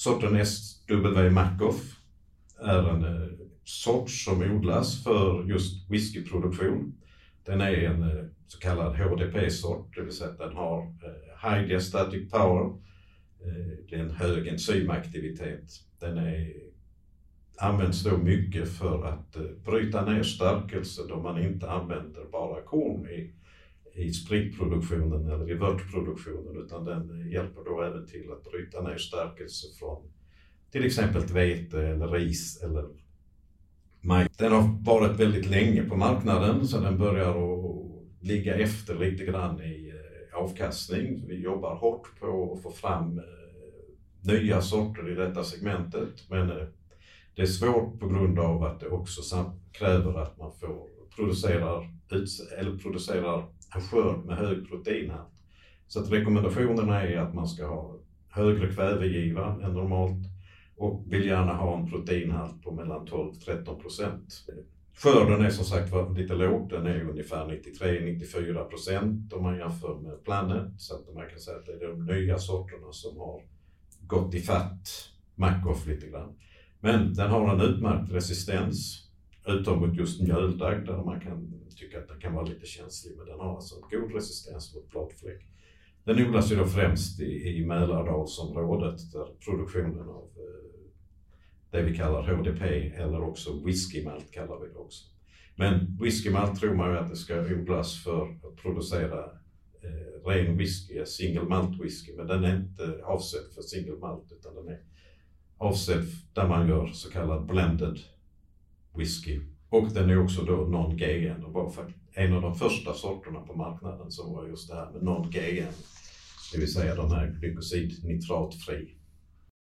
Sorten SW Macoff är en eh, sort som odlas för just whiskyproduktion. Den är en eh, så kallad HDP-sort, det vill säga att den har eh, High Diastatic Power. Det är en hög enzymaktivitet. Den är, används då mycket för att bryta ner stärkelse då man inte använder bara korn i, i spritproduktionen eller i vörtproduktionen utan den hjälper då även till att bryta ner stärkelse från till exempel vete eller ris eller den har varit väldigt länge på marknaden så den börjar att ligga efter lite grann i eh, avkastning. Vi jobbar hårt på att få fram eh, nya sorter i detta segmentet men eh, det är svårt på grund av att det också kräver att man får producerar, eller producerar en skörd med hög proteinhalt. Så att rekommendationerna är att man ska ha högre kvävegiva än normalt och vill gärna ha en proteinhalt på mellan 12-13 procent. Skörden är som sagt var lite låg, den är ungefär 93-94 procent om man jämför med Planet. Så att man kan säga att det är de nya sorterna som har gått i fatt Macoff lite grann. Men den har en utmärkt resistens, utom mot just mjöldagg där man kan tycka att den kan vara lite känslig, men den har alltså en god resistens mot bladfläck. Den odlas ju då främst i, i Mälardalsområdet där produktionen av eh, det vi kallar HDP eller också whiskymalt kallar vi det också. Men whiskymalt tror man ju att det ska odlas för att producera eh, ren whisky, single malt whisky, men den är inte avsedd för single malt utan den är avsedd där man gör så kallad blended whisky. Och den är också då non-GM en av de första sorterna på marknaden som var just det här med non-GM, det vill säga de här glykosidnitratfri.